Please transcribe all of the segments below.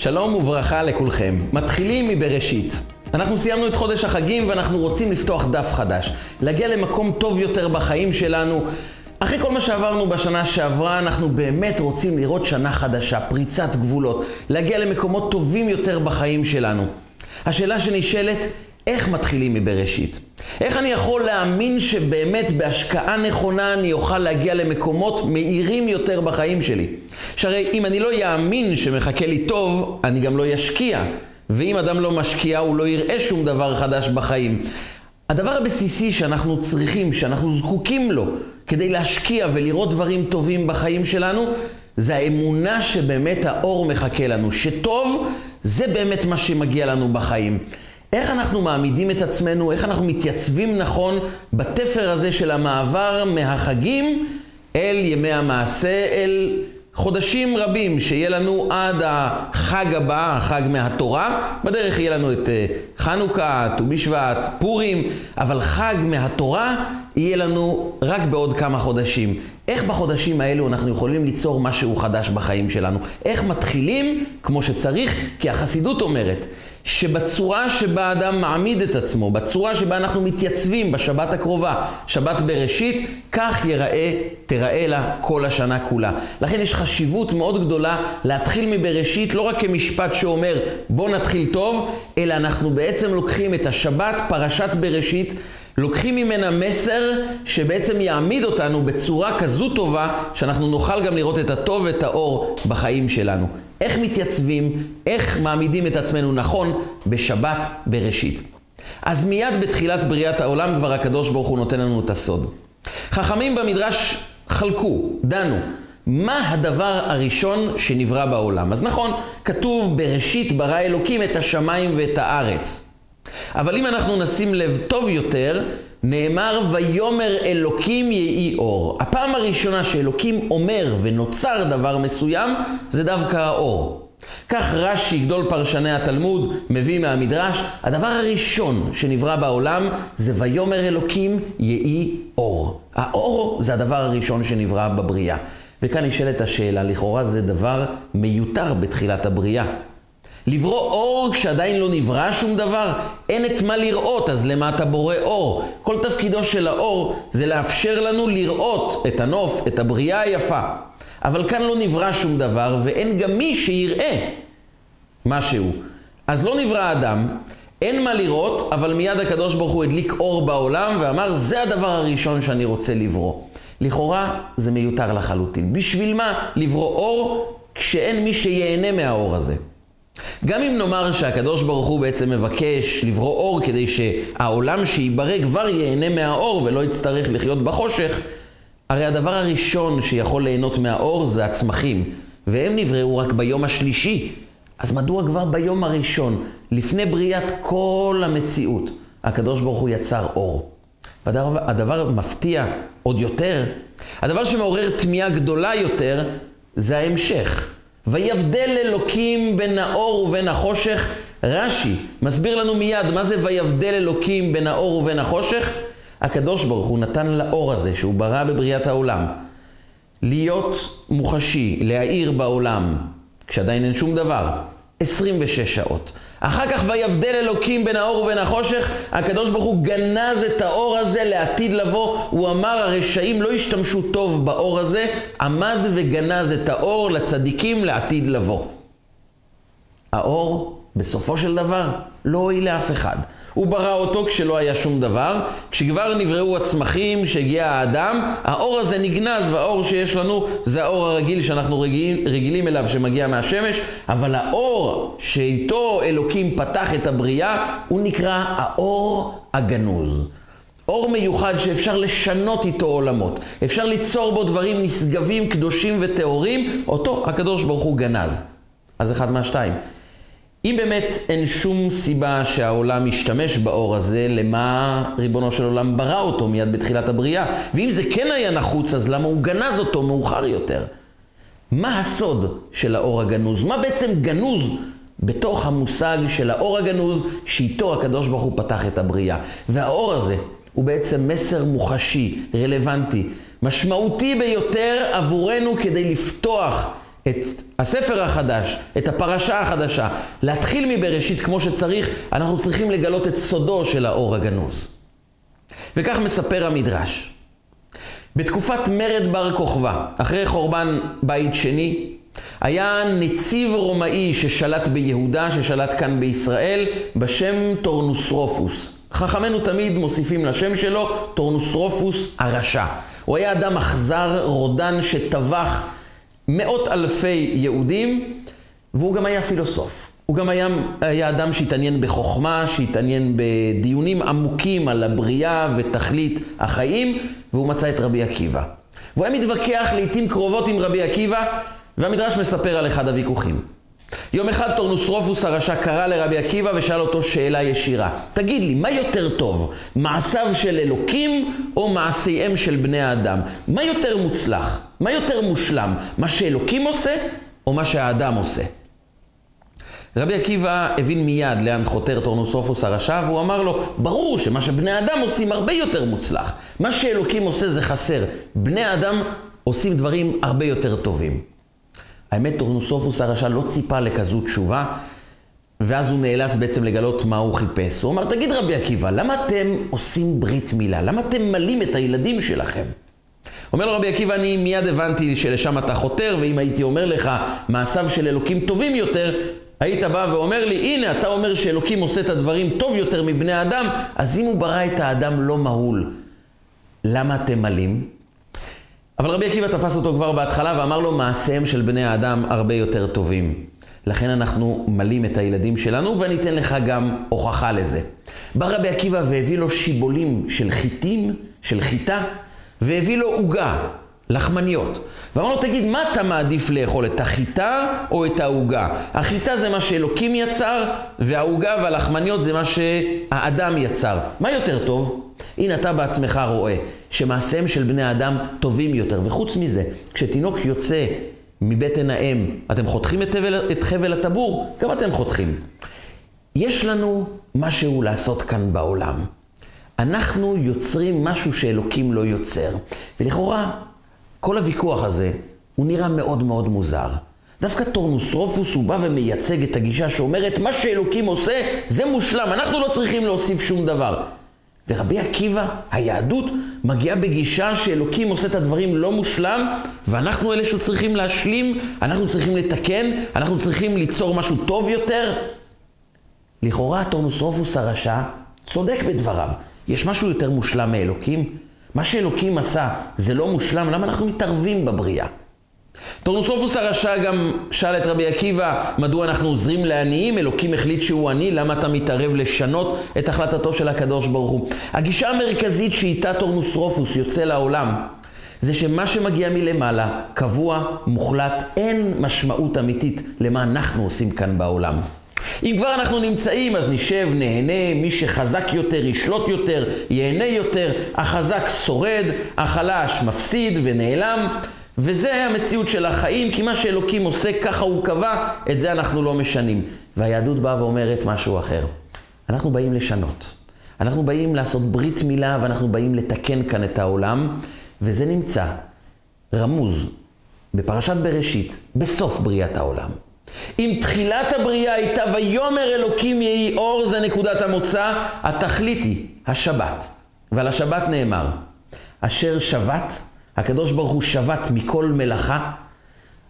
שלום וברכה לכולכם. מתחילים מבראשית. אנחנו סיימנו את חודש החגים ואנחנו רוצים לפתוח דף חדש. להגיע למקום טוב יותר בחיים שלנו. אחרי כל מה שעברנו בשנה שעברה, אנחנו באמת רוצים לראות שנה חדשה, פריצת גבולות, להגיע למקומות טובים יותר בחיים שלנו. השאלה שנשאלת, איך מתחילים מבראשית? איך אני יכול להאמין שבאמת בהשקעה נכונה אני אוכל להגיע למקומות מהירים יותר בחיים שלי? שהרי אם אני לא יאמין שמחכה לי טוב, אני גם לא ישקיע. ואם אדם לא משקיע, הוא לא יראה שום דבר חדש בחיים. הדבר הבסיסי שאנחנו צריכים, שאנחנו זקוקים לו, כדי להשקיע ולראות דברים טובים בחיים שלנו, זה האמונה שבאמת האור מחכה לנו, שטוב זה באמת מה שמגיע לנו בחיים. איך אנחנו מעמידים את עצמנו, איך אנחנו מתייצבים נכון בתפר הזה של המעבר מהחגים אל ימי המעשה, אל חודשים רבים שיהיה לנו עד החג הבא, החג מהתורה. בדרך יהיה לנו את אה, חנוכה, ט"ו בשבט, פורים, אבל חג מהתורה יהיה לנו רק בעוד כמה חודשים. איך בחודשים האלו אנחנו יכולים ליצור משהו חדש בחיים שלנו? איך מתחילים כמו שצריך? כי החסידות אומרת שבצורה שבה אדם מעמיד את עצמו, בצורה שבה אנחנו מתייצבים בשבת הקרובה, שבת בראשית, כך יראה, תראה לה כל השנה כולה. לכן יש חשיבות מאוד גדולה להתחיל מבראשית, לא רק כמשפט שאומר בוא נתחיל טוב, אלא אנחנו בעצם לוקחים את השבת, פרשת בראשית, לוקחים ממנה מסר שבעצם יעמיד אותנו בצורה כזו טובה, שאנחנו נוכל גם לראות את הטוב ואת האור בחיים שלנו. איך מתייצבים, איך מעמידים את עצמנו נכון בשבת בראשית. אז מיד בתחילת בריאת העולם כבר הקדוש ברוך הוא נותן לנו את הסוד. חכמים במדרש חלקו, דנו, מה הדבר הראשון שנברא בעולם. אז נכון, כתוב בראשית ברא אלוקים את השמיים ואת הארץ. אבל אם אנחנו נשים לב טוב יותר, נאמר ויאמר אלוקים יהי אור. הפעם הראשונה שאלוקים אומר ונוצר דבר מסוים, זה דווקא האור. כך רש"י, גדול פרשני התלמוד, מביא מהמדרש, הדבר הראשון שנברא בעולם זה ויאמר אלוקים יהי אור. האור זה הדבר הראשון שנברא בבריאה. וכאן נשאלת השאלה, לכאורה זה דבר מיותר בתחילת הבריאה. לברוא אור כשעדיין לא נברא שום דבר? אין את מה לראות, אז למה אתה בורא אור? כל תפקידו של האור זה לאפשר לנו לראות את הנוף, את הבריאה היפה. אבל כאן לא נברא שום דבר, ואין גם מי שיראה משהו. אז לא נברא אדם, אין מה לראות, אבל מיד הקדוש ברוך הוא הדליק אור בעולם ואמר, זה הדבר הראשון שאני רוצה לברוא. לכאורה זה מיותר לחלוטין. בשביל מה לברוא אור כשאין מי שיהנה מהאור הזה? גם אם נאמר שהקדוש ברוך הוא בעצם מבקש לברוא אור כדי שהעולם שייברא כבר ייהנה מהאור ולא יצטרך לחיות בחושך, הרי הדבר הראשון שיכול ליהנות מהאור זה הצמחים, והם נבראו רק ביום השלישי. אז מדוע כבר ביום הראשון, לפני בריאת כל המציאות, הקדוש ברוך הוא יצר אור? והדבר הדבר מפתיע עוד יותר, הדבר שמעורר תמיהה גדולה יותר, זה ההמשך. ויבדל אלוקים בין האור ובין החושך. רש"י מסביר לנו מיד מה זה ויבדל אלוקים בין האור ובין החושך. הקדוש ברוך הוא נתן לאור הזה שהוא ברא בבריאת העולם להיות מוחשי, להאיר בעולם, כשעדיין אין שום דבר, 26 שעות. אחר כך ויבדל אלוקים בין האור ובין החושך, הקדוש ברוך הוא גנז את האור הזה לעתיד לבוא. הוא אמר הרשעים לא השתמשו טוב באור הזה, עמד וגנז את האור לצדיקים לעתיד לבוא. האור, בסופו של דבר, לא הועיל לאף אחד. הוא ברא אותו כשלא היה שום דבר. כשכבר נבראו הצמחים, כשהגיע האדם, האור הזה נגנז, והאור שיש לנו זה האור הרגיל שאנחנו רגיל, רגילים אליו שמגיע מהשמש, אבל האור שאיתו אלוקים פתח את הבריאה, הוא נקרא האור הגנוז. אור מיוחד שאפשר לשנות איתו עולמות. אפשר ליצור בו דברים נשגבים, קדושים וטהורים, אותו הקדוש ברוך הוא גנז. אז אחד מהשתיים. אם באמת אין שום סיבה שהעולם ישתמש באור הזה, למה ריבונו של עולם ברא אותו מיד בתחילת הבריאה? ואם זה כן היה נחוץ, אז למה הוא גנז אותו מאוחר יותר? מה הסוד של האור הגנוז? מה בעצם גנוז בתוך המושג של האור הגנוז, שאיתו הקדוש ברוך הוא פתח את הבריאה? והאור הזה הוא בעצם מסר מוחשי, רלוונטי, משמעותי ביותר עבורנו כדי לפתוח את הספר החדש, את הפרשה החדשה, להתחיל מבראשית כמו שצריך, אנחנו צריכים לגלות את סודו של האור הגנוז. וכך מספר המדרש. בתקופת מרד בר כוכבא, אחרי חורבן בית שני, היה נציב רומאי ששלט ביהודה, ששלט כאן בישראל, בשם טורנוסרופוס. חכמינו תמיד מוסיפים לשם שלו טורנוסרופוס הרשע. הוא היה אדם אכזר, רודן, שטבח מאות אלפי יהודים, והוא גם היה פילוסוף. הוא גם היה, היה אדם שהתעניין בחוכמה, שהתעניין בדיונים עמוקים על הבריאה ותכלית החיים, והוא מצא את רבי עקיבא. והוא היה מתווכח לעיתים קרובות עם רבי עקיבא, והמדרש מספר על אחד הוויכוחים. יום אחד טורנוסרופוס הרשע קרא לרבי עקיבא ושאל אותו שאלה ישירה. תגיד לי, מה יותר טוב, מעשיו של אלוקים או מעשיהם של בני האדם? מה יותר מוצלח? מה יותר מושלם? מה שאלוקים עושה או מה שהאדם עושה? רבי עקיבא הבין מיד לאן חותר טורנוסרופוס הרשע, והוא אמר לו, ברור שמה שבני אדם עושים הרבה יותר מוצלח. מה שאלוקים עושה זה חסר. בני אדם עושים דברים הרבה יותר טובים. האמת, טורנוסרופוס הרשע לא ציפה לכזו תשובה, ואז הוא נאלץ בעצם לגלות מה הוא חיפש. הוא אמר, תגיד רבי עקיבא, למה אתם עושים ברית מילה? למה אתם מלים את הילדים שלכם? אומר לו רבי עקיבא, אני מיד הבנתי שלשם אתה חותר, ואם הייתי אומר לך מעשיו של אלוקים טובים יותר, היית בא ואומר לי, הנה, אתה אומר שאלוקים עושה את הדברים טוב יותר מבני האדם, אז אם הוא ברא את האדם לא מהול, למה אתם מלים? אבל רבי עקיבא תפס אותו כבר בהתחלה ואמר לו, מעשיהם של בני האדם הרבה יותר טובים. לכן אנחנו מלים את הילדים שלנו, ואני אתן לך גם הוכחה לזה. בא רבי עקיבא והביא לו שיבולים של חיטים, של חיטה, והביא לו עוגה, לחמניות. ואמר לו, תגיד, מה אתה מעדיף לאכול, את החיטה או את העוגה? החיטה זה מה שאלוקים יצר, והעוגה והלחמניות זה מה שהאדם יצר. מה יותר טוב? הנה אתה בעצמך רואה שמעשיהם של בני האדם טובים יותר. וחוץ מזה, כשתינוק יוצא מבטן האם, אתם חותכים את חבל, את חבל הטבור? גם אתם חותכים. יש לנו משהו לעשות כאן בעולם. אנחנו יוצרים משהו שאלוקים לא יוצר. ולכאורה, כל הוויכוח הזה, הוא נראה מאוד מאוד מוזר. דווקא טורנוסרופוס הוא בא ומייצג את הגישה שאומרת, מה שאלוקים עושה זה מושלם, אנחנו לא צריכים להוסיף שום דבר. ורבי עקיבא, היהדות, מגיעה בגישה שאלוקים עושה את הדברים לא מושלם, ואנחנו אלה שצריכים להשלים, אנחנו צריכים לתקן, אנחנו צריכים ליצור משהו טוב יותר. לכאורה טורנוסרופוס הרשע צודק בדבריו. יש משהו יותר מושלם מאלוקים? מה שאלוקים עשה זה לא מושלם, למה אנחנו מתערבים בבריאה? טורנוסרופוס הרשע גם שאל את רבי עקיבא, מדוע אנחנו עוזרים לעניים? אלוקים החליט שהוא עני, למה אתה מתערב לשנות את החלטתו של הקדוש ברוך הוא? הגישה המרכזית שאיתה טורנוסרופוס יוצא לעולם, זה שמה שמגיע מלמעלה, קבוע, מוחלט, אין משמעות אמיתית למה אנחנו עושים כאן בעולם. אם כבר אנחנו נמצאים, אז נשב, נהנה, מי שחזק יותר ישלוט יותר, ייהנה יותר, החזק שורד, החלש מפסיד ונעלם. וזה המציאות של החיים, כי מה שאלוקים עושה, ככה הוא קבע, את זה אנחנו לא משנים. והיהדות באה ואומרת משהו אחר. אנחנו באים לשנות. אנחנו באים לעשות ברית מילה ואנחנו באים לתקן כאן את העולם, וזה נמצא רמוז בפרשת בראשית, בסוף בריאת העולם. אם תחילת הבריאה הייתה ויאמר אלוקים יהי אור, זה נקודת המוצא, התכלית היא השבת. ועל השבת נאמר, אשר שבת, הקדוש ברוך הוא שבת מכל מלאכה,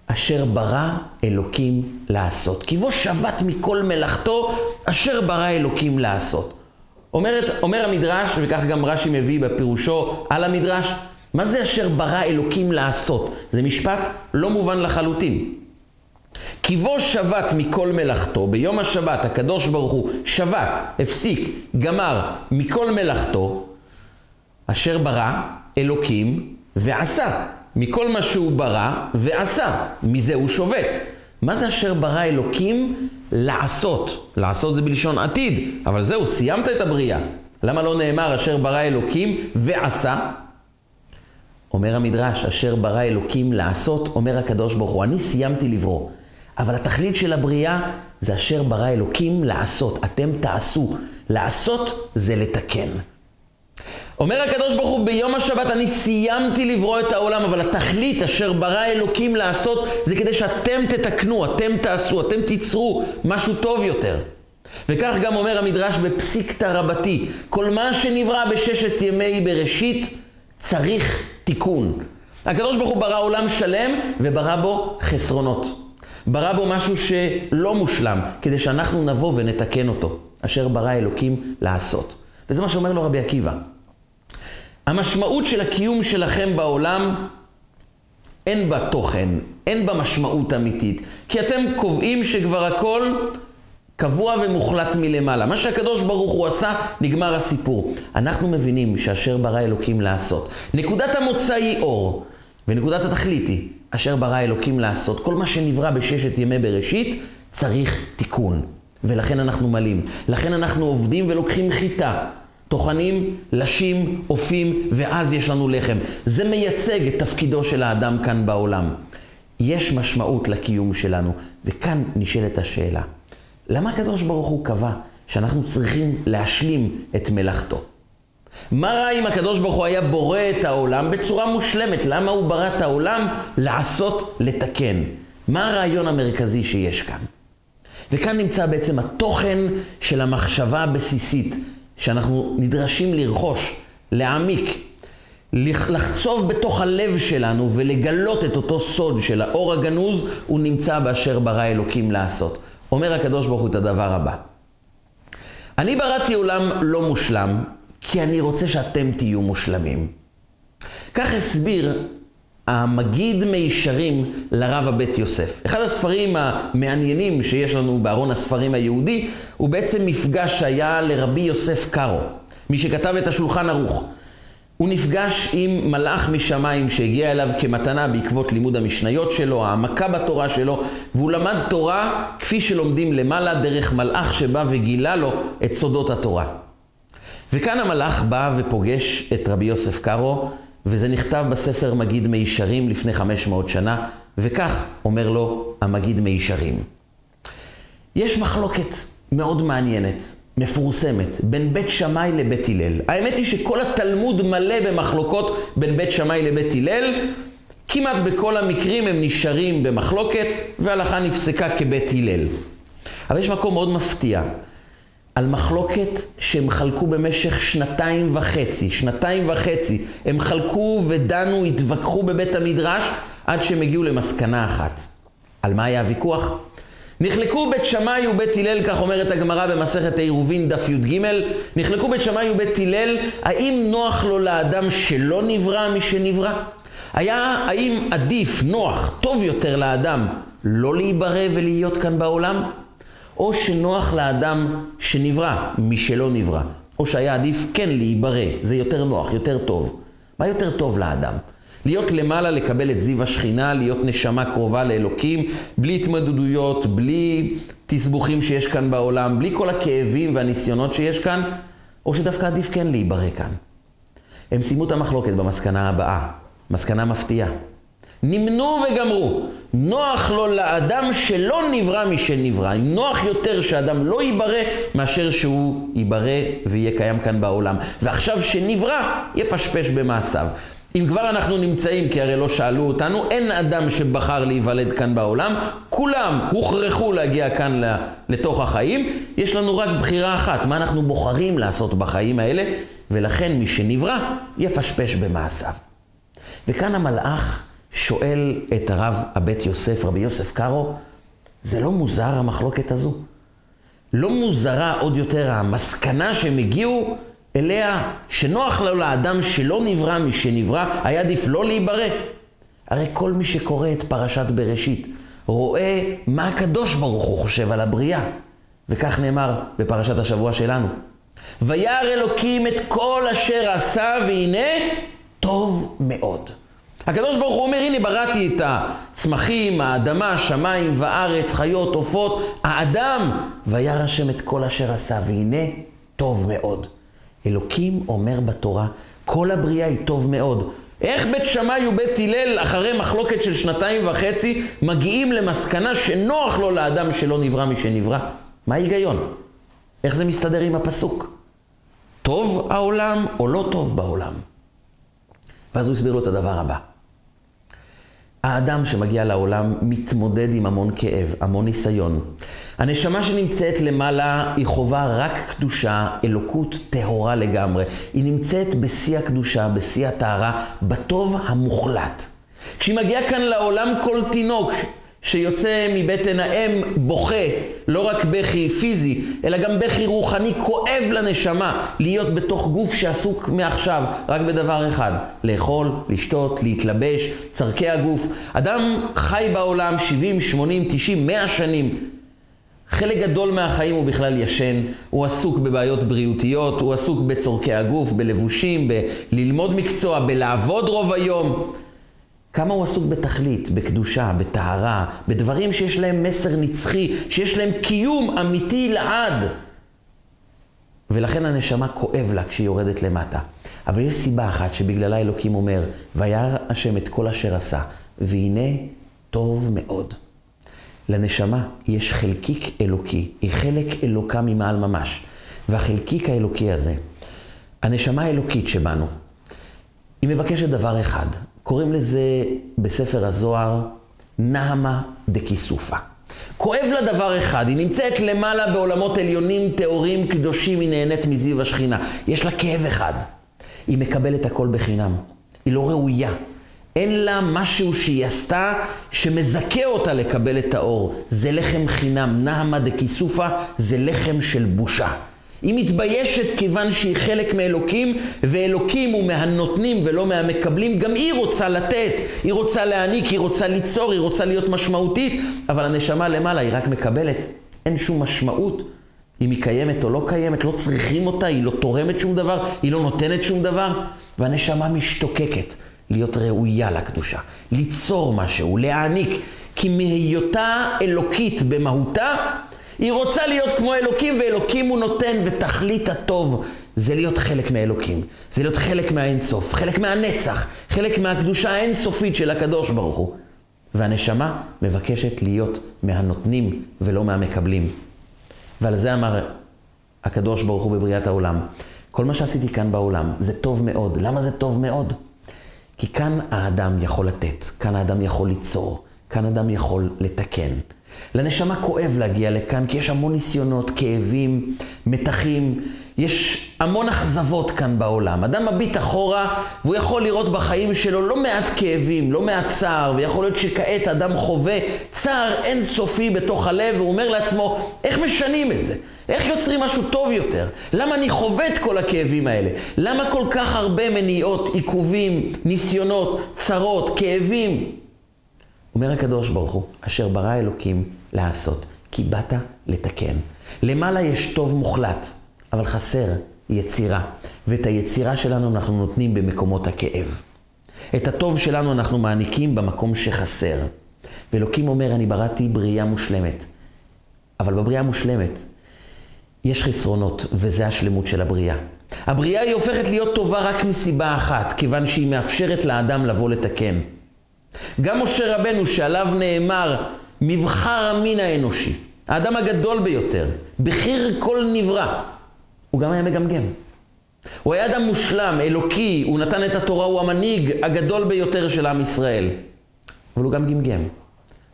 אשר ברא אלוקים לעשות. כי בו שבת מכל מלאכתו, אשר ברא אלוקים לעשות. אומרת, אומר המדרש, וכך גם רש"י מביא בפירושו על המדרש, מה זה אשר ברא אלוקים לעשות? זה משפט לא מובן לחלוטין. כי בו שבת מכל מלאכתו, ביום השבת הקדוש ברוך הוא שבת, הפסיק, גמר מכל מלאכתו, אשר ברא אלוקים ועשה. מכל מה שהוא ברא ועשה, מזה הוא שובת. מה זה אשר ברא אלוקים? לעשות. לעשות זה בלשון עתיד, אבל זהו, סיימת את הבריאה. למה לא נאמר אשר ברא אלוקים ועשה? אומר המדרש, אשר ברא אלוקים לעשות, אומר הקדוש ברוך הוא, אני סיימתי לברוא. אבל התכלית של הבריאה זה אשר ברא אלוקים לעשות. אתם תעשו. לעשות זה לתקן. אומר הקדוש ברוך הוא, ביום השבת אני סיימתי לברוא את העולם, אבל התכלית אשר ברא אלוקים לעשות, זה כדי שאתם תתקנו, אתם תעשו, אתם תיצרו משהו טוב יותר. וכך גם אומר המדרש בפסיקתא רבתי, כל מה שנברא בששת ימי בראשית צריך תיקון. הקדוש ברוך הוא ברא עולם שלם וברא בו חסרונות. ברא בו משהו שלא מושלם, כדי שאנחנו נבוא ונתקן אותו, אשר ברא אלוקים לעשות. וזה מה שאומר לו רבי עקיבא. המשמעות של הקיום שלכם בעולם, אין בה תוכן, אין בה משמעות אמיתית, כי אתם קובעים שכבר הכל קבוע ומוחלט מלמעלה. מה שהקדוש ברוך הוא עשה, נגמר הסיפור. אנחנו מבינים שאשר ברא אלוקים לעשות. נקודת המוצא היא אור, ונקודת התכלית היא אשר ברא אלוקים לעשות. כל מה שנברא בששת ימי בראשית צריך תיקון. ולכן אנחנו מלאים. לכן אנחנו עובדים ולוקחים חיטה. טוחנים, לשים, אופים, ואז יש לנו לחם. זה מייצג את תפקידו של האדם כאן בעולם. יש משמעות לקיום שלנו, וכאן נשאלת השאלה. למה הקדוש ברוך הוא קבע שאנחנו צריכים להשלים את מלאכתו? מה רע אם הקדוש ברוך הוא היה בורא את העולם בצורה מושלמת? למה הוא ברא את העולם לעשות, לתקן? מה הרעיון המרכזי שיש כאן? וכאן נמצא בעצם התוכן של המחשבה הבסיסית שאנחנו נדרשים לרכוש, להעמיק, לחצוב בתוך הלב שלנו ולגלות את אותו סוד של האור הגנוז, הוא נמצא באשר ברא אלוקים לעשות. אומר הקדוש ברוך הוא את הדבר הבא. אני בראתי עולם לא מושלם, כי אני רוצה שאתם תהיו מושלמים. כך הסביר המגיד מישרים לרב הבית יוסף. אחד הספרים המעניינים שיש לנו בארון הספרים היהודי, הוא בעצם מפגש שהיה לרבי יוסף קארו, מי שכתב את השולחן ערוך. הוא נפגש עם מלאך משמיים שהגיע אליו כמתנה בעקבות לימוד המשניות שלו, העמקה בתורה שלו, והוא למד תורה כפי שלומדים למעלה דרך מלאך שבא וגילה לו את סודות התורה. וכאן המלאך בא ופוגש את רבי יוסף קארו, וזה נכתב בספר מגיד מישרים לפני 500 שנה, וכך אומר לו המגיד מישרים. יש מחלוקת מאוד מעניינת מפורסמת בין בית שמאי לבית הלל. האמת היא שכל התלמוד מלא במחלוקות בין בית שמאי לבית הלל. כמעט בכל המקרים הם נשארים במחלוקת, וההלכה נפסקה כבית הלל. אבל יש מקום מאוד מפתיע, על מחלוקת שהם חלקו במשך שנתיים וחצי. שנתיים וחצי. הם חלקו ודנו, התווכחו בבית המדרש, עד שהם הגיעו למסקנה אחת. על מה היה הוויכוח? נחלקו בית שמאי ובית הלל, כך אומרת הגמרא במסכת העירובין דף י"ג, נחלקו בית שמאי ובית הלל, האם נוח לו לאדם שלא נברא משנברא? היה, האם עדיף, נוח, טוב יותר לאדם לא להיברא ולהיות כאן בעולם? או שנוח לאדם שנברא משלא נברא? או שהיה עדיף כן להיברא, זה יותר נוח, יותר טוב. מה יותר טוב לאדם? להיות למעלה, לקבל את זיו השכינה, להיות נשמה קרובה לאלוקים, בלי התמודדויות, בלי תסבוכים שיש כאן בעולם, בלי כל הכאבים והניסיונות שיש כאן, או שדווקא עדיף כן להיברא כאן. הם סיימו את המחלוקת במסקנה הבאה, מסקנה מפתיעה. נמנו וגמרו. נוח לו לאדם שלא נברא משנברא. נוח יותר שאדם לא ייברא מאשר שהוא ייברא ויהיה קיים כאן בעולם. ועכשיו שנברא, יפשפש במעשיו. אם כבר אנחנו נמצאים, כי הרי לא שאלו אותנו, אין אדם שבחר להיוולד כאן בעולם, כולם הוכרחו להגיע כאן לתוך החיים, יש לנו רק בחירה אחת, מה אנחנו בוחרים לעשות בחיים האלה, ולכן מי שנברא יפשפש במעשיו. וכאן המלאך שואל את הרב הבית יוסף, רבי יוסף קארו, זה לא מוזר המחלוקת הזו? לא מוזרה עוד יותר המסקנה שהם הגיעו אליה שנוח לו לאדם שלא נברא משנברא, היה עדיף לא להיברא. הרי כל מי שקורא את פרשת בראשית רואה מה הקדוש ברוך הוא חושב על הבריאה. וכך נאמר בפרשת השבוע שלנו. וירא אלוקים את כל אשר עשה והנה טוב מאוד. הקדוש ברוך הוא אומר, הנה בראתי את הצמחים, האדמה, שמיים וארץ, חיות, עופות, האדם, וירא השם את כל אשר עשה, והנה טוב מאוד. אלוקים אומר בתורה, כל הבריאה היא טוב מאוד. איך בית שמאי ובית הלל, אחרי מחלוקת של שנתיים וחצי, מגיעים למסקנה שנוח לו לאדם שלא נברא משנברא? מה ההיגיון? איך זה מסתדר עם הפסוק? טוב העולם או לא טוב בעולם. ואז הוא הסביר לו את הדבר הבא. האדם שמגיע לעולם מתמודד עם המון כאב, המון ניסיון. הנשמה שנמצאת למעלה היא חובה רק קדושה, אלוקות טהורה לגמרי. היא נמצאת בשיא הקדושה, בשיא הטהרה, בטוב המוחלט. כשהיא מגיעה כאן לעולם כל תינוק שיוצא מבטן האם בוכה, לא רק בכי פיזי, אלא גם בכי רוחני, כואב לנשמה להיות בתוך גוף שעסוק מעכשיו רק בדבר אחד, לאכול, לשתות, להתלבש, צורכי הגוף. אדם חי בעולם 70, 80, 90, 100 שנים. חלק גדול מהחיים הוא בכלל ישן, הוא עסוק בבעיות בריאותיות, הוא עסוק בצורכי הגוף, בלבושים, בללמוד מקצוע, בלעבוד רוב היום. כמה הוא עסוק בתכלית, בקדושה, בטהרה, בדברים שיש להם מסר נצחי, שיש להם קיום אמיתי לעד. ולכן הנשמה כואב לה כשהיא יורדת למטה. אבל יש סיבה אחת שבגללה אלוקים אומר, וירא השם את כל אשר עשה, והנה טוב מאוד. לנשמה יש חלקיק אלוקי, היא חלק אלוקה ממעל ממש. והחלקיק האלוקי הזה, הנשמה האלוקית שבנו, היא מבקשת דבר אחד, קוראים לזה בספר הזוהר נעמה דקיסופה. כואב לה דבר אחד, היא נמצאת למעלה בעולמות עליונים, טהורים, קדושים, היא נהנית מזיו השכינה. יש לה כאב אחד, היא מקבלת הכל בחינם. היא לא ראויה. אין לה משהו שהיא עשתה שמזכה אותה לקבל את האור. זה לחם חינם, נעמה דקיסופה, זה לחם של בושה. היא מתביישת כיוון שהיא חלק מאלוקים, ואלוקים הוא מהנותנים ולא מהמקבלים. גם היא רוצה לתת, היא רוצה להעניק, היא רוצה ליצור, היא רוצה להיות משמעותית, אבל הנשמה למעלה היא רק מקבלת. אין שום משמעות אם היא קיימת או לא קיימת, לא צריכים אותה, היא לא תורמת שום דבר, היא לא נותנת שום דבר, והנשמה משתוקקת להיות ראויה לקדושה, ליצור משהו, להעניק, כי מהיותה אלוקית במהותה, היא רוצה להיות כמו אלוקים, ואלוקים הוא נותן, ותכלית הטוב זה להיות חלק מהאלוקים. זה להיות חלק מהאינסוף, חלק מהנצח, חלק מהקדושה האינסופית של הקדוש ברוך הוא. והנשמה מבקשת להיות מהנותנים ולא מהמקבלים. ועל זה אמר הקדוש ברוך הוא בבריאת העולם. כל מה שעשיתי כאן בעולם זה טוב מאוד. למה זה טוב מאוד? כי כאן האדם יכול לתת, כאן האדם יכול ליצור, כאן האדם יכול לתקן. לנשמה כואב להגיע לכאן, כי יש המון ניסיונות, כאבים, מתחים, יש המון אכזבות כאן בעולם. אדם מביט אחורה, והוא יכול לראות בחיים שלו לא מעט כאבים, לא מעט צער, ויכול להיות שכעת אדם חווה צער אינסופי בתוך הלב, והוא אומר לעצמו, איך משנים את זה? איך יוצרים משהו טוב יותר? למה אני חווה את כל הכאבים האלה? למה כל כך הרבה מניעות, עיכובים, ניסיונות, צרות, כאבים? אומר הקדוש ברוך הוא, אשר ברא אלוקים לעשות, כי באת לתקן. למעלה יש טוב מוחלט, אבל חסר יצירה, ואת היצירה שלנו אנחנו נותנים במקומות הכאב. את הטוב שלנו אנחנו מעניקים במקום שחסר. ואלוקים אומר, אני בראתי בריאה מושלמת. אבל בבריאה מושלמת יש חסרונות, וזה השלמות של הבריאה. הבריאה היא הופכת להיות טובה רק מסיבה אחת, כיוון שהיא מאפשרת לאדם לבוא לתקן. גם משה רבנו שעליו נאמר מבחר המין האנושי, האדם הגדול ביותר, בחיר כל נברא, הוא גם היה מגמגם. הוא היה אדם מושלם, אלוקי, הוא נתן את התורה, הוא המנהיג הגדול ביותר של עם ישראל. אבל הוא גם גמגם.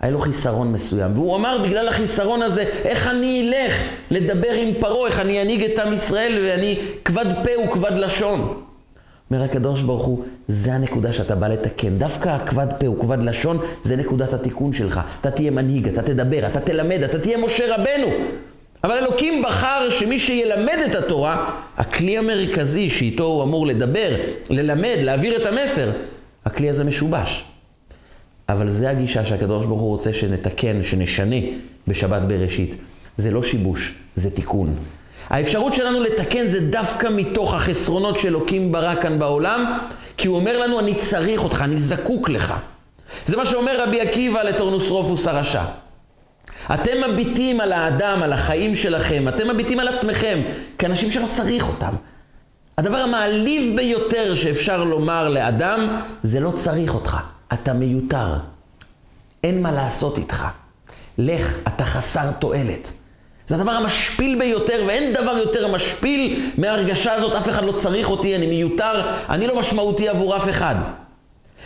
היה לו חיסרון מסוים. והוא אמר, בגלל החיסרון הזה, איך אני אלך לדבר עם פרעה, איך אני אנהיג את עם ישראל, ואני כבד פה וכבד לשון. אומר הקדוש ברוך הוא, זה הנקודה שאתה בא לתקן. דווקא הכבד פה וכבד לשון, זה נקודת התיקון שלך. אתה תהיה מנהיג, אתה תדבר, אתה תלמד, אתה תהיה משה רבנו. אבל אלוקים בחר שמי שילמד את התורה, הכלי המרכזי שאיתו הוא אמור לדבר, ללמד, להעביר את המסר, הכלי הזה משובש. אבל זה הגישה שהקדוש ברוך הוא רוצה שנתקן, שנשנה בשבת בראשית. זה לא שיבוש, זה תיקון. האפשרות שלנו לתקן זה דווקא מתוך החסרונות שאלוקים ברא כאן בעולם, כי הוא אומר לנו, אני צריך אותך, אני זקוק לך. זה מה שאומר רבי עקיבא לטורנוסרופוס הרשע. אתם מביטים על האדם, על החיים שלכם, אתם מביטים על עצמכם, כאנשים שלא צריך אותם. הדבר המעליב ביותר שאפשר לומר לאדם, זה לא צריך אותך, אתה מיותר. אין מה לעשות איתך. לך, אתה חסר תועלת. זה הדבר המשפיל ביותר, ואין דבר יותר משפיל מההרגשה הזאת, אף אחד לא צריך אותי, אני מיותר, אני לא משמעותי עבור אף אחד.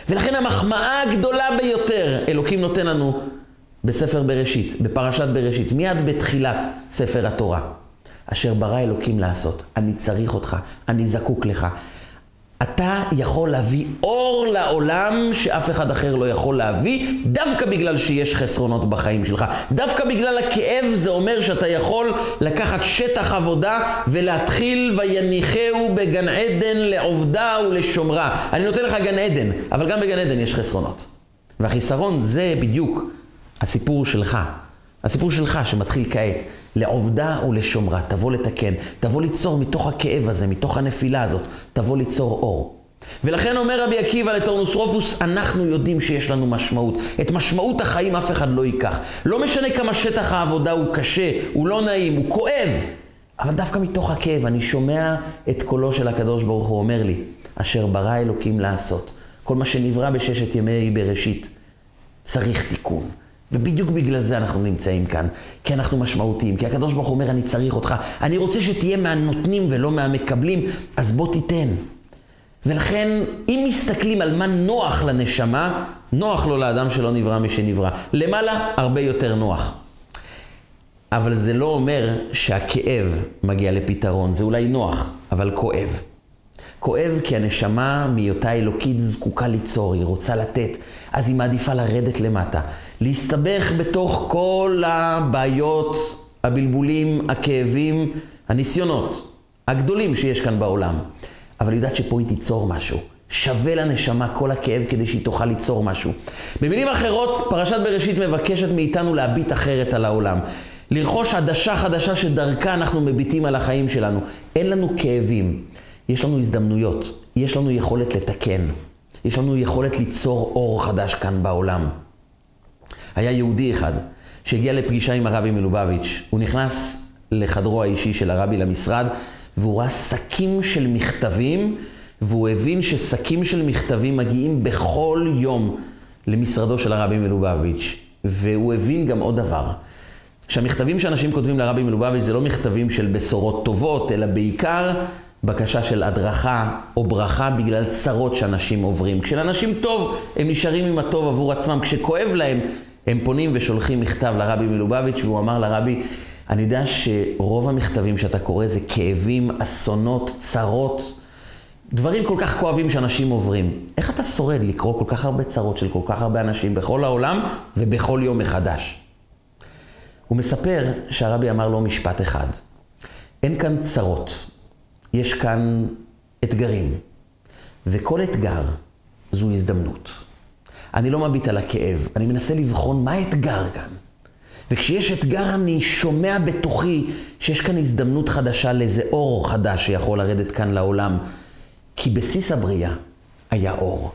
ולכן המחמאה הגדולה ביותר אלוקים נותן לנו בספר בראשית, בפרשת בראשית, מיד בתחילת ספר התורה. אשר ברא אלוקים לעשות, אני צריך אותך, אני זקוק לך. אתה יכול להביא אור לעולם שאף אחד אחר לא יכול להביא, דווקא בגלל שיש חסרונות בחיים שלך. דווקא בגלל הכאב זה אומר שאתה יכול לקחת שטח עבודה ולהתחיל ויניחהו בגן עדן לעובדה ולשומרה. אני נותן לך גן עדן, אבל גם בגן עדן יש חסרונות. והחיסרון זה בדיוק הסיפור שלך. הסיפור שלך שמתחיל כעת, לעובדה ולשומרה, תבוא לתקן, תבוא ליצור מתוך הכאב הזה, מתוך הנפילה הזאת, תבוא ליצור אור. ולכן אומר רבי עקיבא לטורנוסרופוס, אנחנו יודעים שיש לנו משמעות. את משמעות החיים אף אחד לא ייקח. לא משנה כמה שטח העבודה הוא קשה, הוא לא נעים, הוא כואב. אבל דווקא מתוך הכאב אני שומע את קולו של הקדוש ברוך הוא אומר לי, אשר ברא אלוקים לעשות. כל מה שנברא בששת ימי בראשית צריך תיקון. ובדיוק בגלל זה אנחנו נמצאים כאן, כי אנחנו משמעותיים, כי הקדוש ברוך הוא אומר, אני צריך אותך, אני רוצה שתהיה מהנותנים ולא מהמקבלים, אז בוא תיתן. ולכן, אם מסתכלים על מה נוח לנשמה, נוח לו לאדם שלא נברא משנברא. למעלה, הרבה יותר נוח. אבל זה לא אומר שהכאב מגיע לפתרון, זה אולי נוח, אבל כואב. כואב כי הנשמה מהיותה אלוקית זקוקה ליצור, היא רוצה לתת, אז היא מעדיפה לרדת למטה. להסתבך בתוך כל הבעיות, הבלבולים, הכאבים, הניסיונות הגדולים שיש כאן בעולם. אבל היא יודעת שפה היא תיצור משהו. שווה לנשמה כל הכאב כדי שהיא תוכל ליצור משהו. במילים אחרות, פרשת בראשית מבקשת מאיתנו להביט אחרת על העולם. לרכוש עדשה חדשה שדרכה אנחנו מביטים על החיים שלנו. אין לנו כאבים, יש לנו הזדמנויות, יש לנו יכולת לתקן, יש לנו יכולת ליצור אור חדש כאן בעולם. היה יהודי אחד שהגיע לפגישה עם הרבי מלובביץ'. הוא נכנס לחדרו האישי של הרבי למשרד, והוא ראה שקים של מכתבים, והוא הבין ששקים של מכתבים מגיעים בכל יום למשרדו של הרבי מלובביץ'. והוא הבין גם עוד דבר, שהמכתבים שאנשים כותבים לרבי מלובביץ' זה לא מכתבים של בשורות טובות, אלא בעיקר בקשה של הדרכה או ברכה בגלל צרות שאנשים עוברים. כשלאנשים טוב, הם נשארים עם הטוב עבור עצמם. כשכואב להם, הם פונים ושולחים מכתב לרבי מלובביץ', והוא אמר לרבי, אני יודע שרוב המכתבים שאתה קורא זה כאבים, אסונות, צרות, דברים כל כך כואבים שאנשים עוברים. איך אתה שורד לקרוא כל כך הרבה צרות של כל כך הרבה אנשים בכל העולם ובכל יום מחדש? הוא מספר שהרבי אמר לו משפט אחד, אין כאן צרות, יש כאן אתגרים, וכל אתגר זו הזדמנות. אני לא מביט על הכאב, אני מנסה לבחון מה האתגר כאן. וכשיש אתגר אני שומע בתוכי שיש כאן הזדמנות חדשה לאיזה אור חדש שיכול לרדת כאן לעולם. כי בסיס הבריאה היה אור.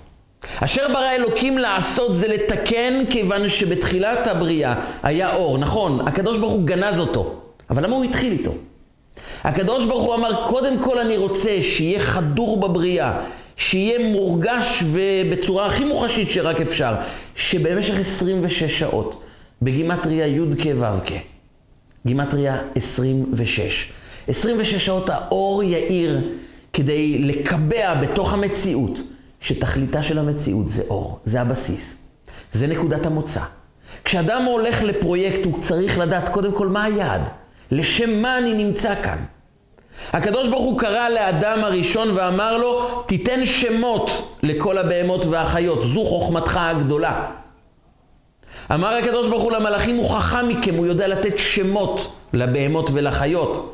אשר ברא אלוקים לעשות זה לתקן כיוון שבתחילת הבריאה היה אור. נכון, הקדוש ברוך הוא גנז אותו, אבל למה הוא התחיל איתו? הקדוש ברוך הוא אמר, קודם כל אני רוצה שיהיה חדור בבריאה, שיהיה מורגש ובצורה הכי מוחשית שרק אפשר, שבמשך 26 שעות, בגימטריה י' כ' ו' כ', גימטריה 26. 26 שעות האור יאיר כדי לקבע בתוך המציאות, שתכליתה של המציאות זה אור, זה הבסיס, זה נקודת המוצא. כשאדם הולך לפרויקט הוא צריך לדעת קודם כל מה היעד, לשם מה אני נמצא כאן. הקדוש ברוך הוא קרא לאדם הראשון ואמר לו, תיתן שמות לכל הבהמות והחיות, זו חוכמתך הגדולה. אמר הקדוש ברוך הוא למלאכים, הוא חכם מכם, הוא יודע לתת שמות לבהמות ולחיות.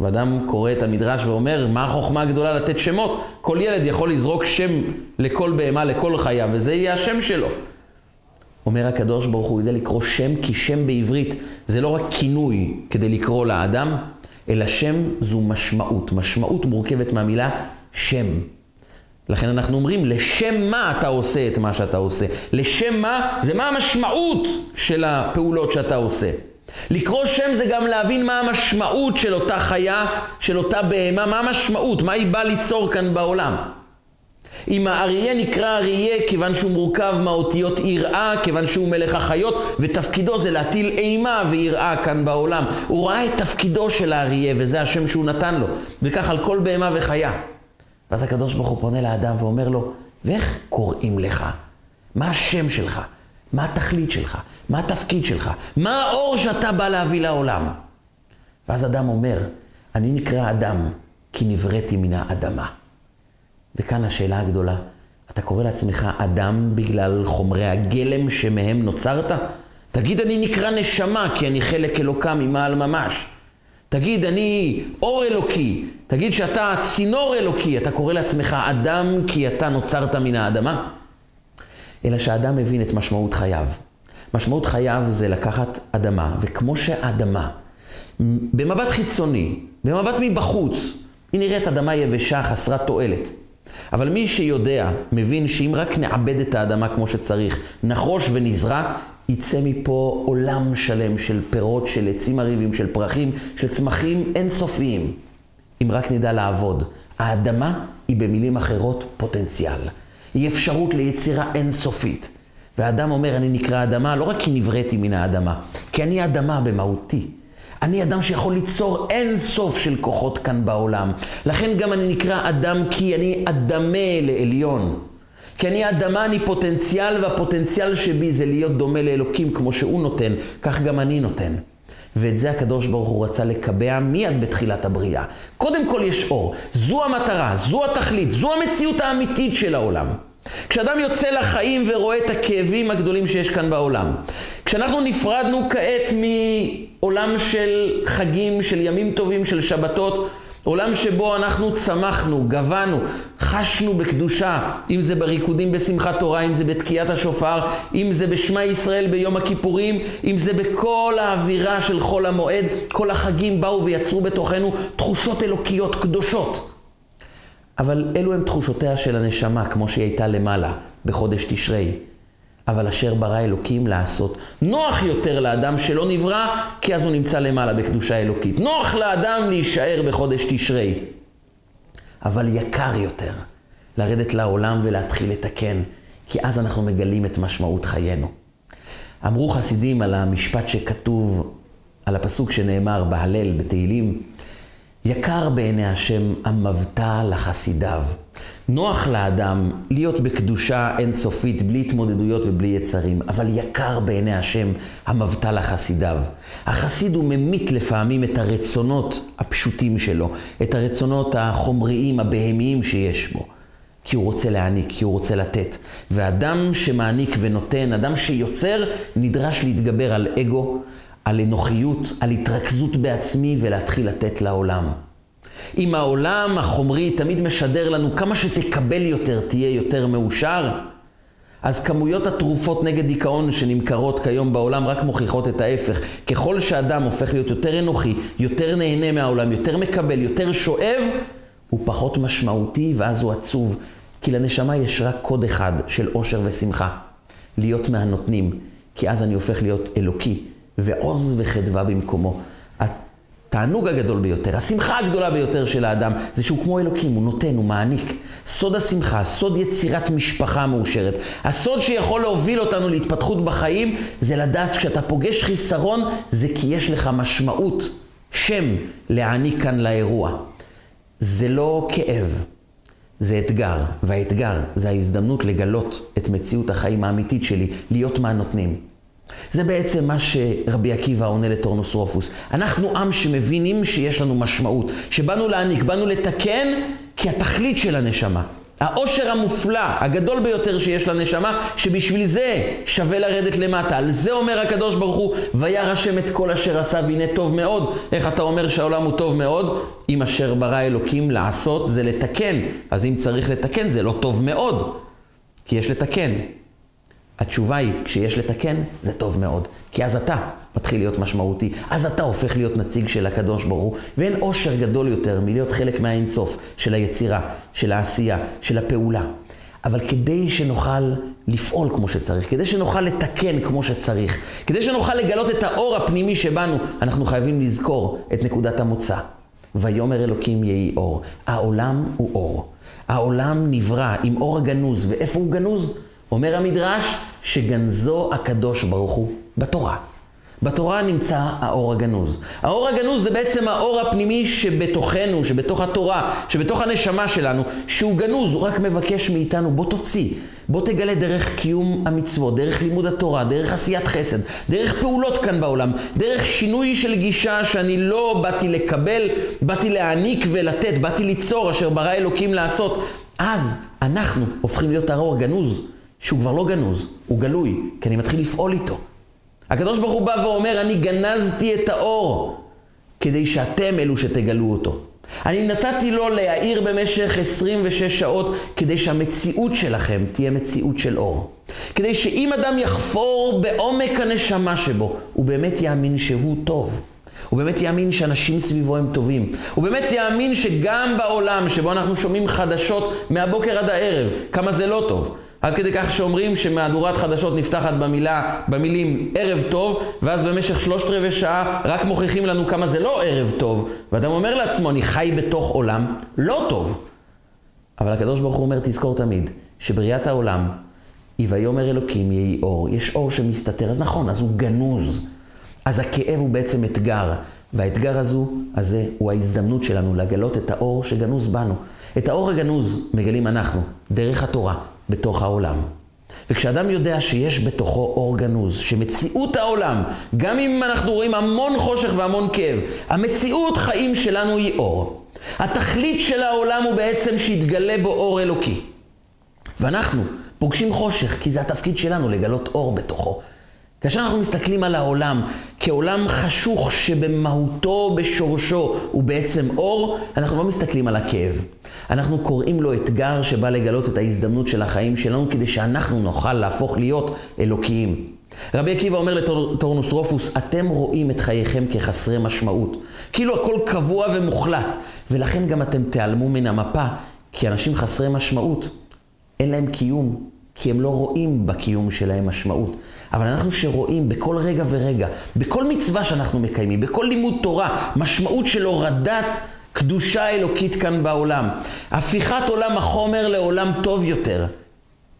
ואדם קורא את המדרש ואומר, מה החוכמה הגדולה לתת שמות? כל ילד יכול לזרוק שם לכל בהמה, לכל חיה, וזה יהיה השם שלו. אומר הקדוש ברוך הוא, יודע לקרוא שם, כי שם בעברית זה לא רק כינוי כדי לקרוא לאדם, אלא שם זו משמעות. משמעות מורכבת מהמילה שם. לכן אנחנו אומרים, לשם מה אתה עושה את מה שאתה עושה? לשם מה? זה מה המשמעות של הפעולות שאתה עושה. לקרוא שם זה גם להבין מה המשמעות של אותה חיה, של אותה בהמה, מה המשמעות, מה היא באה ליצור כאן בעולם. אם האריה נקרא אריה כיוון שהוא מורכב מהאותיות יראה, כיוון שהוא מלך החיות, ותפקידו זה להטיל אימה ויראה כאן בעולם. הוא ראה את תפקידו של האריה, וזה השם שהוא נתן לו. וכך על כל בהמה וחיה. ואז הקדוש ברוך הוא פונה לאדם ואומר לו, ואיך קוראים לך? מה השם שלך? מה התכלית שלך? מה התפקיד שלך? מה האור שאתה בא להביא לעולם? ואז אדם אומר, אני נקרא אדם כי נבראתי מן האדמה. וכאן השאלה הגדולה, אתה קורא לעצמך אדם בגלל חומרי הגלם שמהם נוצרת? תגיד, אני נקרא נשמה כי אני חלק אלוקה ממעל ממש. תגיד, אני אור אלוקי. תגיד שאתה צינור אלוקי. אתה קורא לעצמך אדם כי אתה נוצרת מן האדמה? אלא שהאדם מבין את משמעות חייו. משמעות חייו זה לקחת אדמה, וכמו שהאדמה, במבט חיצוני, במבט מבחוץ, היא נראית אדמה יבשה, חסרת תועלת. אבל מי שיודע, מבין שאם רק נעבד את האדמה כמו שצריך, נחרוש ונזרע, יצא מפה עולם שלם של פירות, של עצים עריבים, של פרחים, של צמחים אינסופיים. אם רק נדע לעבוד. האדמה היא במילים אחרות פוטנציאל. היא אפשרות ליצירה אינסופית. והאדם אומר, אני נקרא אדמה, לא רק כי נבראתי מן האדמה, כי אני אדמה במהותי. אני אדם שיכול ליצור אין סוף של כוחות כאן בעולם. לכן גם אני נקרא אדם כי אני אדמה לעליון. כי אני אדמה, אני פוטנציאל, והפוטנציאל שבי זה להיות דומה לאלוקים כמו שהוא נותן, כך גם אני נותן. ואת זה הקדוש ברוך הוא רצה לקבע מיד בתחילת הבריאה. קודם כל יש אור. זו המטרה, זו התכלית, זו המציאות האמיתית של העולם. כשאדם יוצא לחיים ורואה את הכאבים הגדולים שיש כאן בעולם, כשאנחנו נפרדנו כעת מעולם של חגים, של ימים טובים, של שבתות, עולם שבו אנחנו צמחנו, גבנו, חשנו בקדושה, אם זה בריקודים בשמחת תורה, אם זה בתקיעת השופר, אם זה בשמע ישראל ביום הכיפורים, אם זה בכל האווירה של חול המועד, כל החגים באו ויצרו בתוכנו תחושות אלוקיות קדושות. אבל אלו הם תחושותיה של הנשמה, כמו שהיא הייתה למעלה, בחודש תשרי. אבל אשר ברא אלוקים לעשות. נוח יותר לאדם שלא נברא, כי אז הוא נמצא למעלה בקדושה אלוקית. נוח לאדם להישאר בחודש תשרי. אבל יקר יותר לרדת לעולם ולהתחיל לתקן, כי אז אנחנו מגלים את משמעות חיינו. אמרו חסידים על המשפט שכתוב, על הפסוק שנאמר בהלל, בתהילים, יקר בעיני השם המבטא לחסידיו. נוח לאדם להיות בקדושה אינסופית, בלי התמודדויות ובלי יצרים, אבל יקר בעיני השם המבטא לחסידיו. החסיד הוא ממית לפעמים את הרצונות הפשוטים שלו, את הרצונות החומריים, הבהמיים שיש בו. כי הוא רוצה להעניק, כי הוא רוצה לתת. ואדם שמעניק ונותן, אדם שיוצר, נדרש להתגבר על אגו, על אנוכיות, על התרכזות בעצמי ולהתחיל לתת לעולם. אם העולם החומרי תמיד משדר לנו כמה שתקבל יותר, תהיה יותר מאושר, אז כמויות התרופות נגד דיכאון שנמכרות כיום בעולם רק מוכיחות את ההפך. ככל שאדם הופך להיות יותר אנוכי, יותר נהנה מהעולם, יותר מקבל, יותר שואב, הוא פחות משמעותי ואז הוא עצוב. כי לנשמה יש רק קוד אחד של אושר ושמחה. להיות מהנותנים, כי אז אני הופך להיות אלוקי, ועוז וחדווה במקומו. התענוג הגדול ביותר, השמחה הגדולה ביותר של האדם, זה שהוא כמו אלוקים, הוא נותן, הוא מעניק. סוד השמחה, סוד יצירת משפחה מאושרת. הסוד שיכול להוביל אותנו להתפתחות בחיים, זה לדעת כשאתה פוגש חיסרון, זה כי יש לך משמעות, שם, להעניק כאן לאירוע. זה לא כאב, זה אתגר, והאתגר זה ההזדמנות לגלות את מציאות החיים האמיתית שלי, להיות מהנותנים. זה בעצם מה שרבי עקיבא עונה לטורנוס רופוס. אנחנו עם שמבינים שיש לנו משמעות, שבאנו להעניק, באנו לתקן, כי התכלית של הנשמה, העושר המופלא, הגדול ביותר שיש לנשמה, שבשביל זה שווה לרדת למטה. על זה אומר הקדוש ברוך הוא, וירא השם את כל אשר עשה והנה טוב מאוד. איך אתה אומר שהעולם הוא טוב מאוד? אם אשר ברא אלוקים לעשות זה לתקן. אז אם צריך לתקן זה לא טוב מאוד, כי יש לתקן. התשובה היא, כשיש לתקן, זה טוב מאוד. כי אז אתה מתחיל להיות משמעותי. אז אתה הופך להיות נציג של הקדוש ברוך הוא. ואין אושר גדול יותר מלהיות חלק מהאינסוף של היצירה, של העשייה, של הפעולה. אבל כדי שנוכל לפעול כמו שצריך, כדי שנוכל לתקן כמו שצריך, כדי שנוכל לגלות את האור הפנימי שבנו, אנחנו חייבים לזכור את נקודת המוצא. ויאמר אלוקים יהי אור. העולם הוא אור. העולם נברא עם אור הגנוז, ואיפה הוא גנוז? אומר המדרש שגנזו הקדוש ברוך הוא בתורה. בתורה נמצא האור הגנוז. האור הגנוז זה בעצם האור הפנימי שבתוכנו, שבתוך התורה, שבתוך הנשמה שלנו, שהוא גנוז, הוא רק מבקש מאיתנו, בוא תוציא, בוא תגלה דרך קיום המצוות, דרך לימוד התורה, דרך עשיית חסד, דרך פעולות כאן בעולם, דרך שינוי של גישה שאני לא באתי לקבל, באתי להעניק ולתת, באתי ליצור אשר ברא אלוקים לעשות. אז אנחנו הופכים להיות האור הגנוז, שהוא כבר לא גנוז, הוא גלוי, כי אני מתחיל לפעול איתו. הקדוש ברוך הוא בא ואומר, אני גנזתי את האור כדי שאתם אלו שתגלו אותו. אני נתתי לו להאיר במשך 26 שעות כדי שהמציאות שלכם תהיה מציאות של אור. כדי שאם אדם יחפור בעומק הנשמה שבו, הוא באמת יאמין שהוא טוב. הוא באמת יאמין שאנשים סביבו הם טובים. הוא באמת יאמין שגם בעולם שבו אנחנו שומעים חדשות מהבוקר עד הערב, כמה זה לא טוב. עד כדי כך שאומרים שמהדורת חדשות נפתחת במילה, במילים ערב טוב, ואז במשך שלושת רבעי שעה רק מוכיחים לנו כמה זה לא ערב טוב, ואדם אומר לעצמו, אני חי בתוך עולם לא טוב. אבל הקדוש ברוך הוא אומר, תזכור תמיד, שבריאת העולם היא ויאמר אלוקים יהי אור. יש אור שמסתתר, אז נכון, אז הוא גנוז. אז הכאב הוא בעצם אתגר, והאתגר הזו, הזה, הוא ההזדמנות שלנו לגלות את האור שגנוז בנו. את האור הגנוז מגלים אנחנו, דרך התורה, בתוך העולם. וכשאדם יודע שיש בתוכו אור גנוז, שמציאות העולם, גם אם אנחנו רואים המון חושך והמון כאב, המציאות חיים שלנו היא אור. התכלית של העולם הוא בעצם שיתגלה בו אור אלוקי. ואנחנו פוגשים חושך, כי זה התפקיד שלנו לגלות אור בתוכו. כאשר אנחנו מסתכלים על העולם כעולם חשוך שבמהותו, בשורשו, הוא בעצם אור, אנחנו לא מסתכלים על הכאב. אנחנו קוראים לו אתגר שבא לגלות את ההזדמנות של החיים שלנו כדי שאנחנו נוכל להפוך להיות אלוקיים. רבי עקיבא אומר לטורנוס רופוס, אתם רואים את חייכם כחסרי משמעות. כאילו הכל קבוע ומוחלט, ולכן גם אתם תיעלמו מן המפה, כי אנשים חסרי משמעות, אין להם קיום, כי הם לא רואים בקיום שלהם משמעות. אבל אנחנו שרואים בכל רגע ורגע, בכל מצווה שאנחנו מקיימים, בכל לימוד תורה, משמעות של הורדת קדושה אלוקית כאן בעולם. הפיכת עולם החומר לעולם טוב יותר,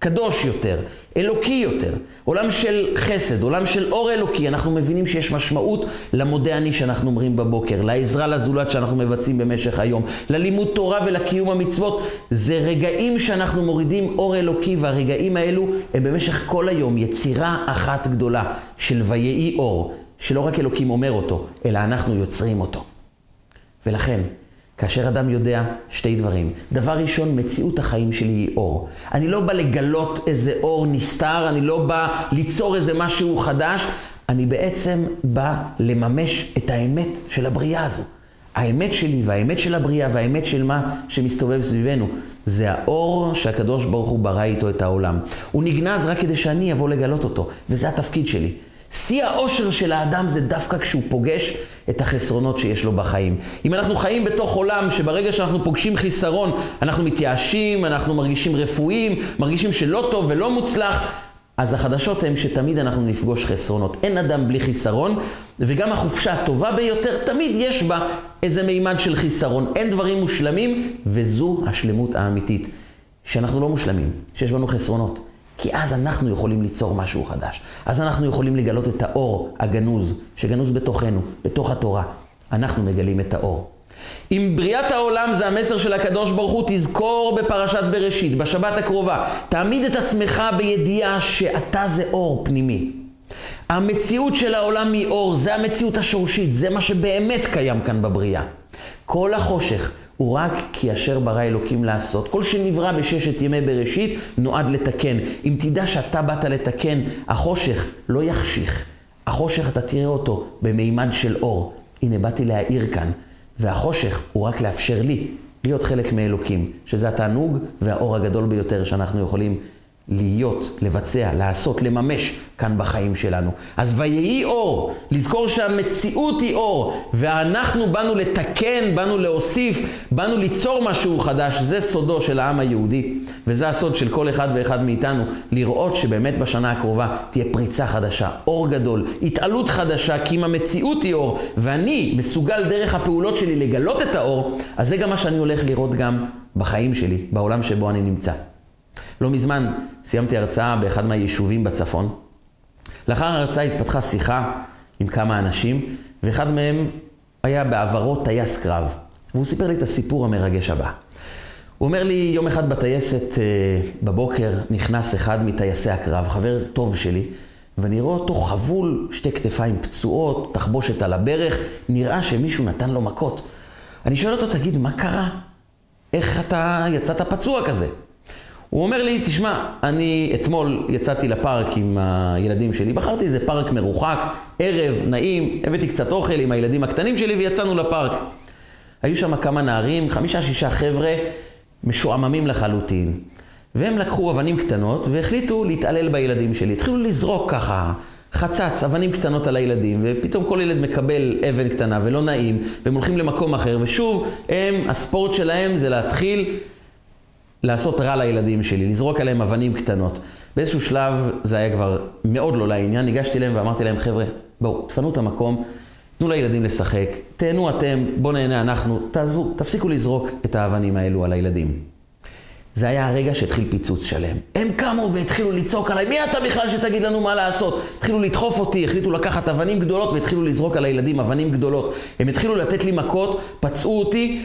קדוש יותר, אלוקי יותר, עולם של חסד, עולם של אור אלוקי. אנחנו מבינים שיש משמעות למודה אני שאנחנו אומרים בבוקר, לעזרה לזולת שאנחנו מבצעים במשך היום, ללימוד תורה ולקיום המצוות. זה רגעים שאנחנו מורידים אור אלוקי, והרגעים האלו הם במשך כל היום יצירה אחת גדולה של ויהי אור, שלא רק אלוקים אומר אותו, אלא אנחנו יוצרים אותו. ולכן, כאשר אדם יודע שתי דברים. דבר ראשון, מציאות החיים שלי היא אור. אני לא בא לגלות איזה אור נסתר, אני לא בא ליצור איזה משהו חדש, אני בעצם בא לממש את האמת של הבריאה הזו. האמת שלי והאמת של הבריאה והאמת של מה שמסתובב סביבנו. זה האור שהקדוש ברוך הוא ברא איתו את העולם. הוא נגנז רק כדי שאני אבוא לגלות אותו, וזה התפקיד שלי. שיא האושר של האדם זה דווקא כשהוא פוגש את החסרונות שיש לו בחיים. אם אנחנו חיים בתוך עולם שברגע שאנחנו פוגשים חיסרון, אנחנו מתייאשים, אנחנו מרגישים רפואיים, מרגישים שלא טוב ולא מוצלח, אז החדשות הן שתמיד אנחנו נפגוש חסרונות. אין אדם בלי חיסרון, וגם החופשה הטובה ביותר, תמיד יש בה איזה מימד של חיסרון. אין דברים מושלמים, וזו השלמות האמיתית. שאנחנו לא מושלמים, שיש בנו חסרונות. כי אז אנחנו יכולים ליצור משהו חדש. אז אנחנו יכולים לגלות את האור הגנוז, שגנוז בתוכנו, בתוך התורה. אנחנו מגלים את האור. אם בריאת העולם זה המסר של הקדוש ברוך הוא, תזכור בפרשת בראשית, בשבת הקרובה. תעמיד את עצמך בידיעה שאתה זה אור פנימי. המציאות של העולם היא אור, זה המציאות השורשית, זה מה שבאמת קיים כאן בבריאה. כל החושך, הוא רק כי אשר ברא אלוקים לעשות. כל שנברא בששת ימי בראשית נועד לתקן. אם תדע שאתה באת לתקן, החושך לא יחשיך. החושך אתה תראה אותו במימד של אור. הנה באתי להאיר כאן. והחושך הוא רק לאפשר לי להיות חלק מאלוקים, שזה התענוג והאור הגדול ביותר שאנחנו יכולים להיות, לבצע, לעשות, לממש כאן בחיים שלנו. אז ויהי אור, לזכור שהמציאות היא אור, ואנחנו באנו לתקן, באנו להוסיף, באנו ליצור משהו חדש, זה סודו של העם היהודי, וזה הסוד של כל אחד ואחד מאיתנו, לראות שבאמת בשנה הקרובה תהיה פריצה חדשה, אור גדול, התעלות חדשה, כי אם המציאות היא אור, ואני מסוגל דרך הפעולות שלי לגלות את האור, אז זה גם מה שאני הולך לראות גם בחיים שלי, בעולם שבו אני נמצא. לא מזמן סיימתי הרצאה באחד מהיישובים בצפון. לאחר ההרצאה התפתחה שיחה עם כמה אנשים, ואחד מהם היה בעברו טייס קרב. והוא סיפר לי את הסיפור המרגש הבא. הוא אומר לי, יום אחד בטייסת אה, בבוקר נכנס אחד מטייסי הקרב, חבר טוב שלי, ואני רואה אותו חבול, שתי כתפיים פצועות, תחבושת על הברך, נראה שמישהו נתן לו מכות. אני שואל אותו, תגיד, מה קרה? איך אתה יצאת פצוע כזה? הוא אומר לי, תשמע, אני אתמול יצאתי לפארק עם הילדים שלי, בחרתי איזה פארק מרוחק, ערב, נעים, הבאתי קצת אוכל עם הילדים הקטנים שלי ויצאנו לפארק. היו שם כמה נערים, חמישה-שישה חבר'ה, משועממים לחלוטין. והם לקחו אבנים קטנות והחליטו להתעלל בילדים שלי. התחילו לזרוק ככה חצץ, אבנים קטנות על הילדים, ופתאום כל ילד מקבל אבן קטנה ולא נעים, והם הולכים למקום אחר, ושוב, הם, הספורט שלהם זה להתחיל לעשות רע לילדים שלי, לזרוק עליהם אבנים קטנות. באיזשהו שלב זה היה כבר מאוד לא לעניין, ניגשתי אליהם ואמרתי להם, חבר'ה, בואו, תפנו את המקום, תנו לילדים לשחק, תהנו אתם, בואו נהנה אנחנו, תעזבו, תפסיקו לזרוק את האבנים האלו על הילדים. זה היה הרגע שהתחיל פיצוץ שלם. הם קמו והתחילו לצעוק עליי, מי אתה בכלל שתגיד לנו מה לעשות? התחילו לדחוף אותי, החליטו לקחת אבנים גדולות והתחילו לזרוק על הילדים אבנים גדולות. הם התחילו לתת לי מכות, פצעו אותי,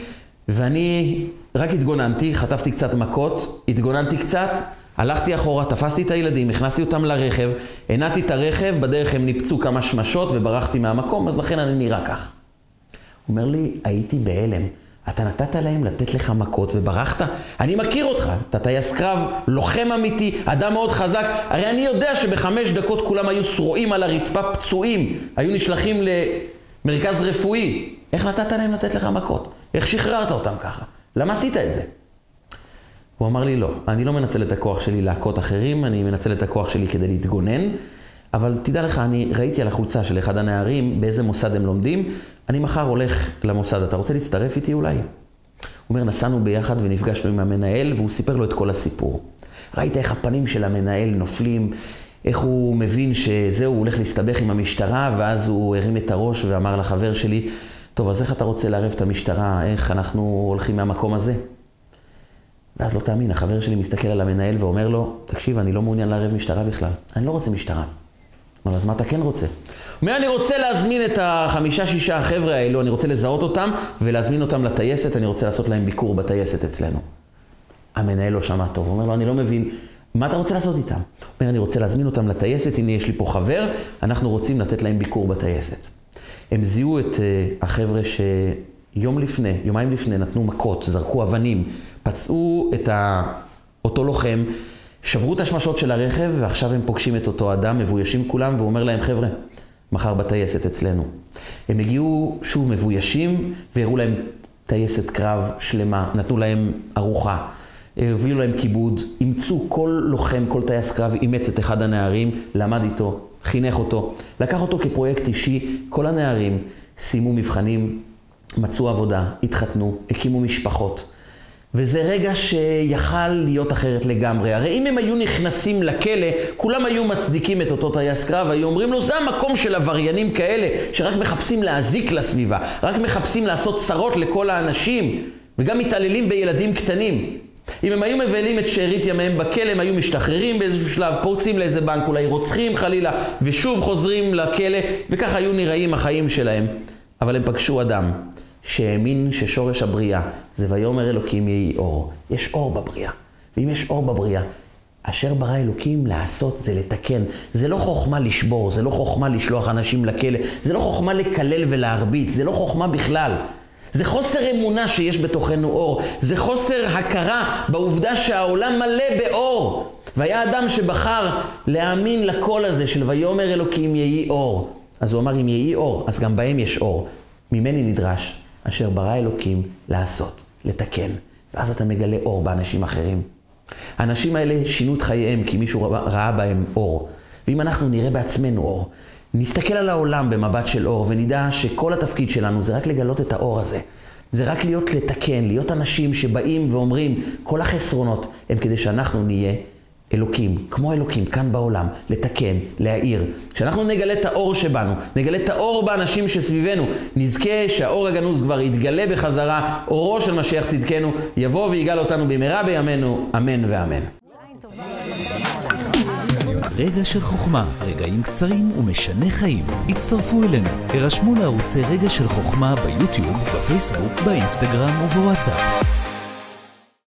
ואני רק התגוננתי, חטפתי קצת מכות, התגוננתי קצת, הלכתי אחורה, תפסתי את הילדים, הכנסתי אותם לרכב, הנעתי את הרכב, בדרך הם ניפצו כמה שמשות וברחתי מהמקום, אז לכן אני נראה כך. הוא אומר לי, הייתי בהלם. אתה נתת להם לתת לך מכות וברחת? אני מכיר אותך, אתה טייס קרב, לוחם אמיתי, אדם מאוד חזק. הרי אני יודע שבחמש דקות כולם היו שרועים על הרצפה פצועים, היו נשלחים למרכז רפואי. איך נתת להם לתת לך מכות? איך שחררת אותם ככה? למה עשית את זה? הוא אמר לי, לא, אני לא מנצל את הכוח שלי להכות אחרים, אני מנצל את הכוח שלי כדי להתגונן. אבל תדע לך, אני ראיתי על החולצה של אחד הנערים באיזה מוסד הם לומדים, אני מחר הולך למוסד, אתה רוצה להצטרף איתי אולי? הוא אומר, נסענו ביחד ונפגשנו עם המנהל, והוא סיפר לו את כל הסיפור. ראית איך הפנים של המנהל נופלים, איך הוא מבין שזהו, הוא הולך להסתבך עם המשטרה, ואז הוא הרים את הראש ואמר לחבר שלי, טוב, אז איך אתה רוצה לערב את המשטרה? איך אנחנו הולכים מהמקום הזה? ואז לא תאמין, החבר שלי מסתכל על המנהל ואומר לו, תקשיב, אני לא מעוניין לערב משטרה בכלל. אני לא רוצה משטרה. אומר, אז מה אתה כן רוצה? הוא אומר, אני רוצה להזמין את החמישה-שישה החבר'ה האלו, אני רוצה לזהות אותם ולהזמין אותם לטייסת, אני רוצה לעשות להם ביקור בטייסת אצלנו. המנהל לא שמע טוב, הוא אומר לו, אני לא מבין, מה אתה רוצה לעשות איתם? הוא אומר, אני רוצה להזמין אותם לטייסת, הנה יש לי פה חבר, אנחנו רוצים לתת להם ביקור בטייסת. הם זיהו את uh, החבר'ה שיום לפני, יומיים לפני, נתנו מכות, זרקו אבנים, פצעו את ה... אותו לוחם, שברו את השמשות של הרכב, ועכשיו הם פוגשים את אותו אדם, מבוישים כולם, והוא אומר להם, חבר'ה, מחר בטייסת אצלנו. הם הגיעו שוב מבוישים, והראו להם טייסת קרב שלמה, נתנו להם ארוחה, הביאו להם כיבוד, אימצו כל לוחם, כל טייס קרב, אימץ את אחד הנערים, למד איתו, חינך אותו, לקח אותו כפרויקט אישי, כל הנערים סיימו מבחנים, מצאו עבודה, התחתנו, הקימו משפחות. וזה רגע שיכל להיות אחרת לגמרי. הרי אם הם היו נכנסים לכלא, כולם היו מצדיקים את אותו טייס קרב, היו אומרים לו, זה המקום של עבריינים כאלה, שרק מחפשים להזיק לסביבה, רק מחפשים לעשות צרות לכל האנשים, וגם מתעללים בילדים קטנים. אם הם היו מבלים את שארית ימיהם בכלא, הם היו משתחררים באיזשהו שלב, פורצים לאיזה בנק, אולי רוצחים חלילה, ושוב חוזרים לכלא, וככה היו נראים החיים שלהם. אבל הם פגשו אדם, שהאמין ששורש הבריאה זה ויאמר אלוקים יהי אור. יש אור בבריאה. ואם יש אור בבריאה, אשר ברא אלוקים לעשות זה לתקן. זה לא חוכמה לשבור, זה לא חוכמה לשלוח אנשים לכלא, זה לא חוכמה לקלל ולהרביץ, זה לא חוכמה בכלל. זה חוסר אמונה שיש בתוכנו אור, זה חוסר הכרה בעובדה שהעולם מלא באור. והיה אדם שבחר להאמין לקול הזה של ויאמר אלוקים יהי אור. אז הוא אמר אם יהי אור, אז גם בהם יש אור. ממני נדרש אשר ברא אלוקים לעשות, לתקן. ואז אתה מגלה אור באנשים אחרים. האנשים האלה שינו את חייהם כי מישהו ראה בהם אור. ואם אנחנו נראה בעצמנו אור, נסתכל על העולם במבט של אור ונדע שכל התפקיד שלנו זה רק לגלות את האור הזה. זה רק להיות לתקן, להיות אנשים שבאים ואומרים, כל החסרונות הם כדי שאנחנו נהיה אלוקים, כמו אלוקים, כאן בעולם, לתקן, להאיר. כשאנחנו נגלה את האור שבנו, נגלה את האור באנשים שסביבנו, נזכה שהאור הגנוז כבר יתגלה בחזרה, אורו של משיח צדקנו, יבוא ויגאל אותנו במהרה בימינו, אמן ואמן. רגע של חוכמה, רגעים קצרים ומשנה חיים. הצטרפו אלינו, הרשמו לערוצי רגע של חוכמה ביוטיוב, בפייסבוק, באינסטגרם ובוואטסאפ.